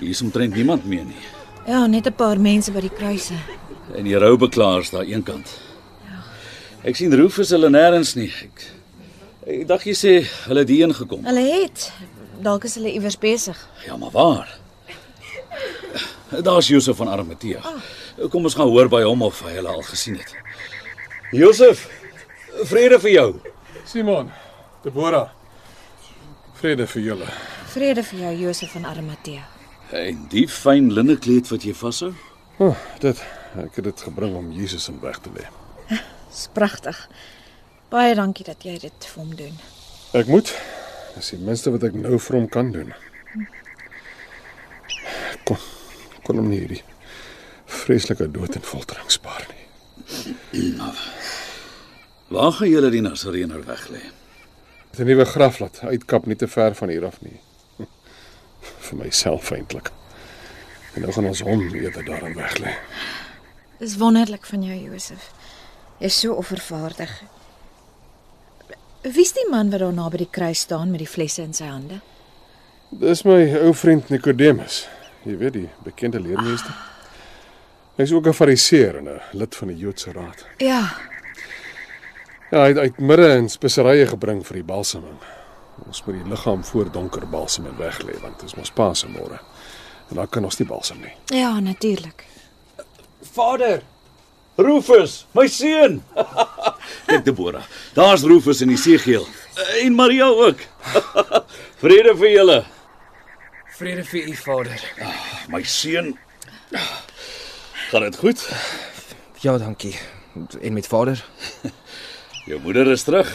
Hier is omtrent niemand meer nie. Ja, net 'n paar mense by die kruise. En die roubeklaars daar eenkant. Ek sien Rufus hulle nêrens nie. Ek ek dink jy sê hulle het hierheen gekom. Hulle het dalk is hulle iewers besig. Ja, maar waar? Daar's Josef van Arimatea. Kom ons gaan hoor by hom of hy hulle al gesien het. Josef, vrede vir jou. Simon, Deborah. Vrede vir julle. Vrede vir jou Josef van Arimatea. En die fyn linnekleed wat jy vashou? Oh, dit ek het dit gebring om Jesus in weg te lê. Dis pragtig. Baie dankie dat jy dit vir hom doen. Ek moet. Dis die minste wat ek nou vir hom kan doen. Kon kon hom nie hierdie vreeslike dood en foltering spaar nie. Waar gaan julle die Nasareëner weglê? Dit 'n nuwe graf laat uitkap nie te ver van hier af nie. Vir myself eintlik. En nou gaan ons hom eerder daarin weglê. Dis wonderlik van jou Josef. Jy's so offervaardig. Wie's die man wat daar naby die kruis staan met die flesse in sy hande? Dis my ou vriend Nikodemus. Jy weet die bekende leermeester. Hy's ook 'n Fariseer en 'n lid van die Joodse Raad. Ja, Ja, hy het uit midde en speserye gebring vir die balsaming. Ons moet die liggaam voor donker balsam en weglê want dit is mos Paas môre. En dan kan ons nie balsam nie. ja, natuurlik. Vader, Rufus, my seun. Kyk Deborah, daar's Rufus en Isegiel en Maria ook. Vrede vir julle. Vrede vir u Vader. My seun. Gaan dit goed? Ja, dankie. En met Vader? Jou moeder is terug.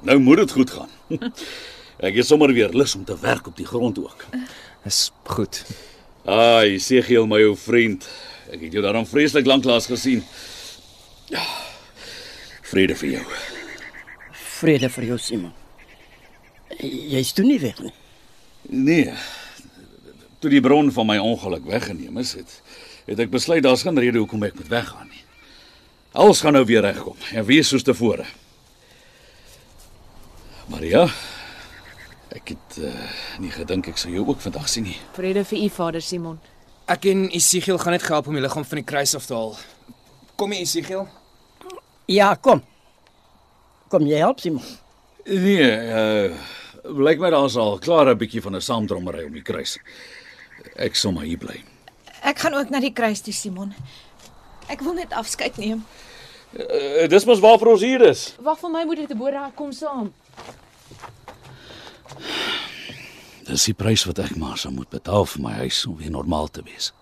Nou moet dit goed gaan. Ek het sommer weer lus om te werk op die grond ook. Is goed. Ai, Isegiel, my ou vriend. Ek het jou daarom vreeslik lanklaas gesien. Ja. Vrede vir jou. Vrede vir jou, Simon. Jy's toe nie weg nie. Nee. Toe die bron van my ongeluk weggeneem is, het, het ek besluit daar's geen rede hoekom ek moet weggaan nie. Alles gaan nou weer regkom en wees soos tevore. Maria, ek het uh, nie gedink ek sou jou ook vandag sien nie. Vrede vir u Vader Simon. Ek en Isigiel gaan net help om die liggaam van die kruis af te haal. Kom jy Isigiel? Ja, kom. Kom jy help, Simon? Nee, uh lyk my daar's al klaar 'n bietjie van 'n saamdrommery om die kruis. Ek sal maar hier bly. Ek gaan ook na die kruis toe, Simon. Ek wil net afskeid neem. Uh, dis mos waarvoor ons hier is. Wag vir my moeder Deborah kom saam. Dis die prys wat ek maar sou moet betaal vir my huis om weer normaal te wees.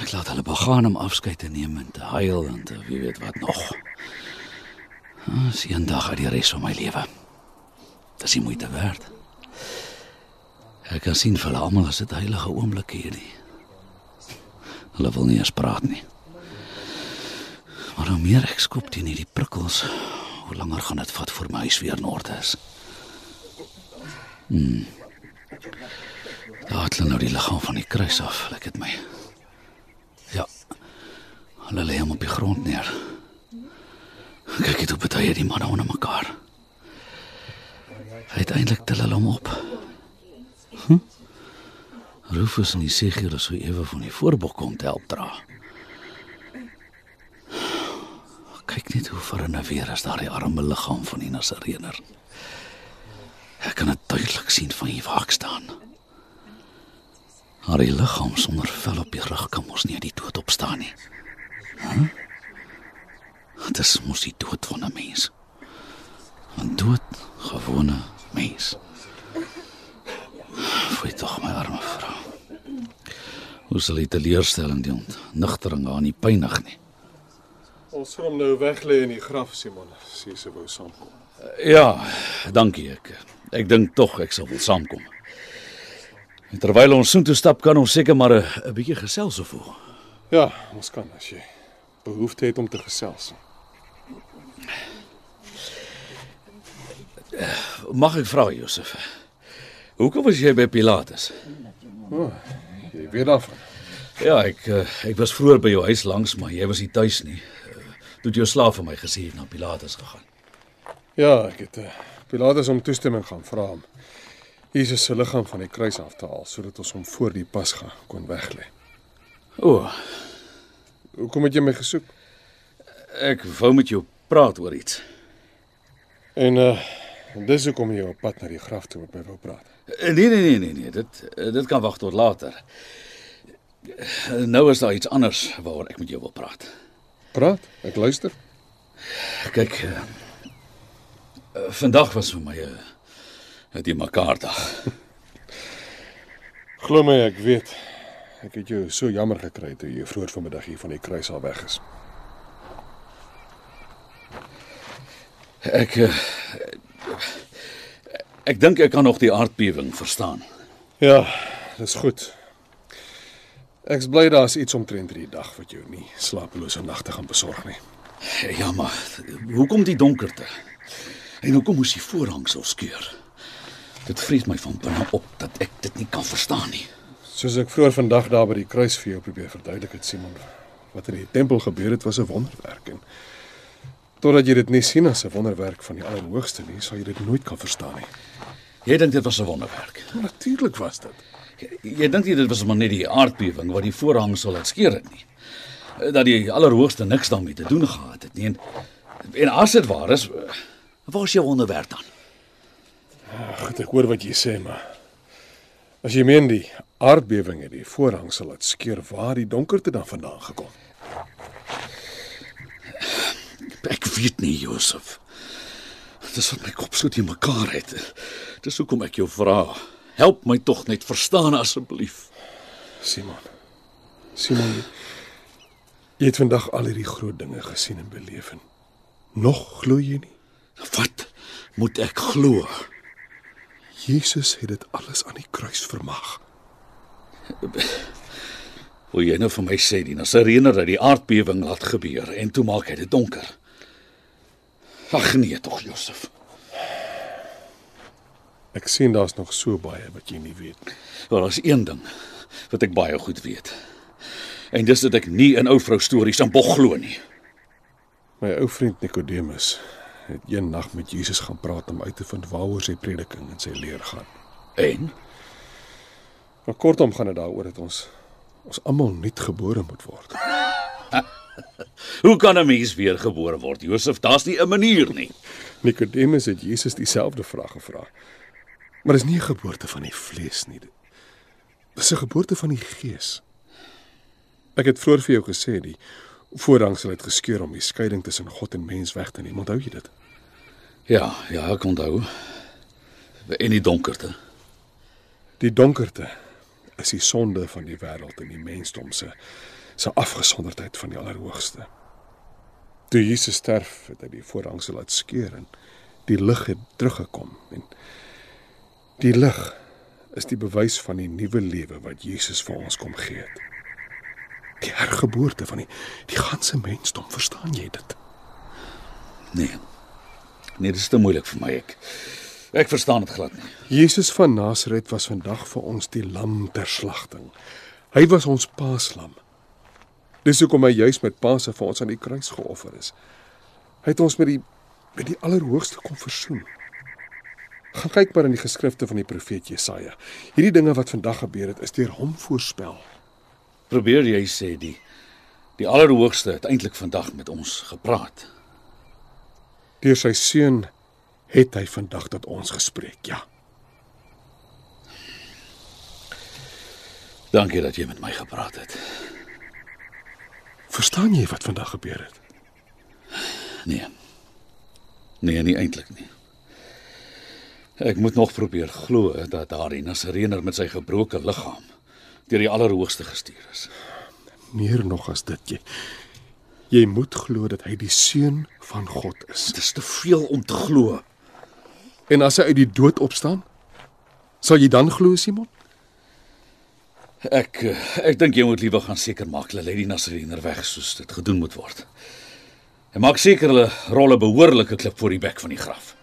Ek laat hulle begaan om afskeid te neem en te huil en te wie weet wat nog. Dis eendag uit die res van my lewe. Dis nie moeite werd. Ek kan sien vir hulle almal as dit heilige oomblikke hierdie. Hulle wil nie eens praat nie. Maar hoe meer ek skop teen hierdie prikkels, hoe langer gaan dit vat voor my huis weer in orde is. Daar het hulle nou die liggaam van die kruis af, lyk dit my. Ja. Hulle lê hom op die grond neer. Kyk dit op baie die manne onder mekaar. Uiteindelik tel hulle hom op. Hm? Rufus en die Sigiel is so ewe van die voorbok kom te help dra. Kyk net hoe verinneweer is daardie arme liggaam van die Nasareëner. Ek kan dit duidelik sien van hier waar ek staan. Haar liggaam sonder vel op die rug kan mos nie uit die dood opstaan nie. Huh? Dit is mos die dood van 'n mens. 'n Dood gewone mens. Fooi tog my arme vrou. Hoe sal die teleurstelling die ontnigtering aan nie pynig nie? Ons gaan hom nou weglê in die graf, Simon. Sê se wou saamkom. Ja, dankie ek. Ek dink tog ek sal wil saamkom. En terwyl ons soontoe stap, kan ons seker maar 'n 'n bietjie gesels of hoe. Ja, ons kan as jy behoefte het om te gesels. Mag ek vra, Josef? Hoekom was jy by Pilatus? Jy weet daarvan. Ja, ek eh, ek was vroeër by jou huis langs, maar jy was nie tuis nie. Eh, Toe het jou slaaf vir my gesê jy het na Pilatus gegaan. Ja, ek het uh, Pilatus om toestemming gaan vra om Jesus se liggaam van die kruis af te haal sodat ons hom voor die Pasga kon weglê. O, Hoekom het jy my gesoek? ek wou met jou praat oor iets. En uh dis hoekom jy op pad na die graf toe met my wou praat. Nee nee nee nee nee, dit eh, dit kan wag tot later. Nou is daar iets anders waaroor ek met jou wil praat. Praat, ek luister. Kyk, uh, uh, vandag was vir my 'n uh, 'n die mekaar dag. Glo my, ek weet. Ek het jou so jammer gekry toe jy vroeër vanmiddag hier van die kruis al weg is. Ek uh, ek dink ek kan nog die aardbewing verstaan. Ja, dis goed. Ek's bly daar's iets omtrent hierdie dag wat jou nie slapelose nagte gaan besorg nie. Ja, maar hoekom die donkerte? En hoekom moes die voorhangsel skeur? Dit vrees my van binne op dat ek dit nie kan verstaan nie. Soos ek vroeër vandag daar by die kruis vir jou probeer verduidelik het, Simon, wat in die tempel gebeur het was 'n wonderwerk en totdat jy dit nie sien as 'n wonderwerk van die Allerhoogste nie, sal jy dit nooit kan verstaan nie. Jy dink dit was 'n wonderwerk. Natuurlik was dit. Jy, jy dink nie dit was maar net die aardbewing wat die voorhangsel laat skeur het nie. Dat die Allerhoogste niks daarmee te doen gehad het nie. En, en as dit waar is, waar is jou wonderwerk dan? Goed, ek hoor wat jy sê, maar as jy meen die aardbewing het die voorhangsel laat skeur, waar die donkerte dan vandaan gekom? Ek weet nie, Josef. Dis wat my kop so te mekaar het. Dis hoekom ek jou vra. Help my tog net verstaan asseblief. Simon. Simon, jy het vandag al hierdie groot dinge gesien en beleef en nog glo jy nie? Wat moet ek glo? Jesus het dit alles aan die kruis vermag. Wil jy nou vir my sê die Nasareëner dat die aardbewing laat gebeur en toe maak hy dit donker? Ag nee tog, Josef. Ek sien daar's nog so baie wat jy nie weet nie. Wel, daar's een ding wat ek baie goed weet. En dis dat ek nie in ou vrou stories aan bog glo nie. My ou vriend Nikodemus het een nag met Jesus gaan praat om uit te vind waaroor sy prediking en sy leer gaan. En Maar kortom gaan dit daaroor dat ons ons almal nuut gebore moet word. hoe kan 'n mens weer gebore word, Josef? Daar's nie 'n manier nie. Nikodemus het Jesus dieselfde vraag gevra. Maar dis nie 'n geboorte van die vlees nie. Dis 'n geboorte van die gees. Ek het vroeër vir jou gesê die voorhangsel het geskeur om die skeiding tussen God en mens weg te neem. Onthou jy dit? Ja, ja, ek onthou. En die donkerte. Die donkerte is die sonde van die wêreld en die mensdom se se afgesonderdheid van die Allerhoogste. Toe Jesus sterf, het hy die voorhangsel laat skeur en die lig het teruggekom en die lig is die bewys van die nuwe lewe wat Jesus vir ons kom gee het. Die hergeboorte van die die ganse mensdom, verstaan jy dit? Nee. Nee, dit is te moeilik vir my ek. Ek verstaan dit glad nie. Jesus van Nasaret was vandag vir ons die lam ter slagting. Hy was ons paaslam. Dis hoekom hy juis met Paase vir ons aan die kruis geoffer is. Hy het ons met die met die Allerhoogste kom versoen. Gaan kyk maar in die geskrifte van die profeet Jesaja. Hierdie dinge wat vandag gebeur het, is deur hom voorspel. Probeer jy sê die die Allerhoogste het eintlik vandag met ons gepraat. Deur sy seun het hy vandag tot ons gespreek. Ja. Dankie dat jy met my gepraat het. Verstaan jy wat vandag gebeur het? Nee. Nee, nie eintlik nie. Ek moet nog probeer glo dat daardie Nasareëner met sy gebroke liggaam deur die Allerhoogste gestuur is. Meer nog as dit jy jy moet glo dat hy die seun van God is. Dit is te veel om te glo. En as hy uit die dood opstaan, sal jy dan glo, Simon? Ek eh, ek dink jy moet liewer gaan seker maak hulle lê die Nasreener weg soos dit gedoen moet word. En maak seker hulle rolle behoorlike klip voor die bek van die graf.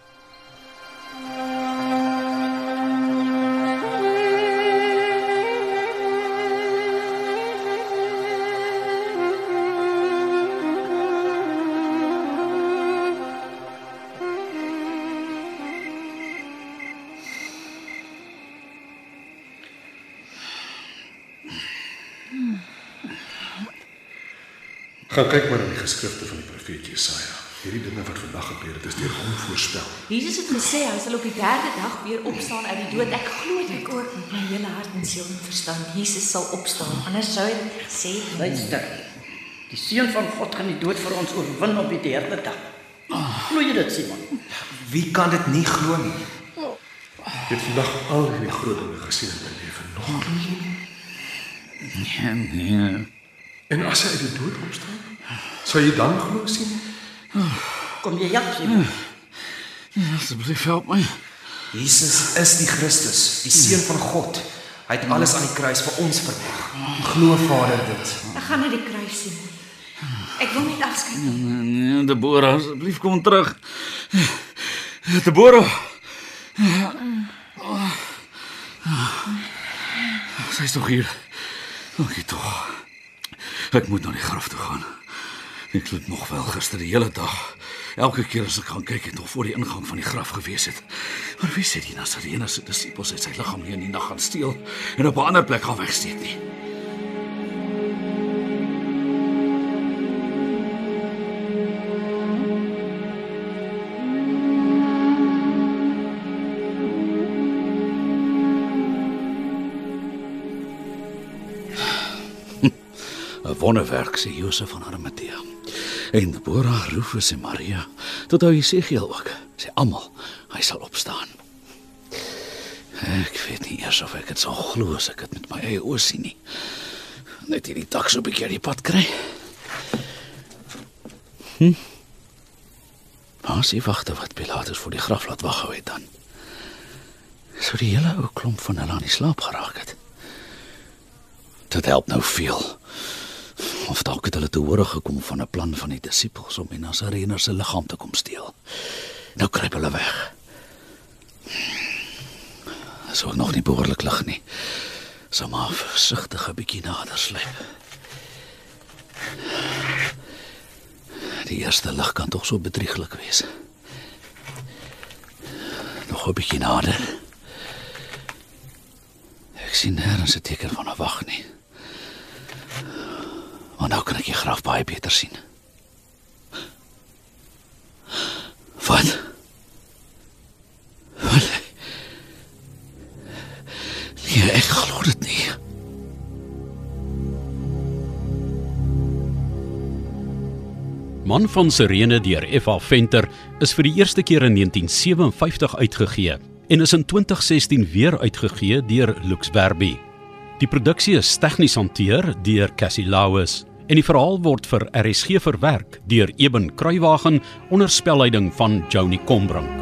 Gaan kyk maar in die geskrifte van die profeet Jesaja. Hierdie dinge wat vandag gebeur het, is deur hom voorspel. Jesus het gesê hy sal op die derde dag weer opstaan uit die dood. Ek glo dit. Ek ook met my hele hart en siel en verstand. Jesus sal opstaan. Anders sou hy dit gesê het. Luister. Die seun van God gaan die dood vir ons oorwin op die derde dag. Glo jy dit, Simon? Wie kan dit nie glo nie? Jy het vandag al hierdie groot dinge gesien in my lewe nog. Nee, nee. En as hy uit die dood opstaan, sal jy dan glo sien? Kom jy help, Simon? Asseblief help my. Jesus is die Christus, die seun van God. Hy het alles aan die kruis vir ons verwag. Glo Vader dit. Ek gaan na die kruis sien. Ek wil net afskeid neem. Nee, nee, Deborah, asseblief kom terug. Deborah. Sy's tog hier. Dankie tog. Ek moet na die graf toe gaan. Ek loop nog wel gister die hele dag. Elke keer as ek gaan kyk het nog voor die ingang van die graf gewees het. Maar wie sê die Nasarene se disippels het sy liggaam nie in die nag gaan steel en op 'n ander plek gaan wegsteek nie? Wonderwerk sê Josef van Arimatea. En Deborah, Rufus en Maria, tot ou Jesegiel ook. Sê almal hy sal opstaan. Ek weet nie eers of ek dit sal glo as ek dit met my eie oë sien nie. Net hierdie dak so 'n bietjie die pad kry. Hm. Is die wagte wat Pilatus voor die graf laat wag hou het dan? So die hele ou klomp van hulle aan die slaap geraak het. Dit help nou veel. Of dalk het hulle te hore gekom van 'n plan van die disippels om die Nasareëner se liggaam te kom steel. Nou kruip hulle weg. Dis ook nog nie behoorlik lig nie. Sal maar versigtig 'n bietjie nader sluip. Die eerste lig kan tog so bedrieglik wees. Nog 'n bietjie nader. Ek sien nêrens 'n teken van 'n wag nie. Maar nou kan ek die graf baie beter sien. Wat? Wat? Nee, ek glo dit nie. Man van Sirene deur F.A. Venter is vir die eerste keer in 1957 uitgegee en is in 2016 weer uitgegee deur Lux Verbi. Die produksie is tegnies hanteer deur Cassie Lauis en die verhaal word vir RSG verwerk deur Eben Kruiwagen onder spelleiding van Joni Combrink.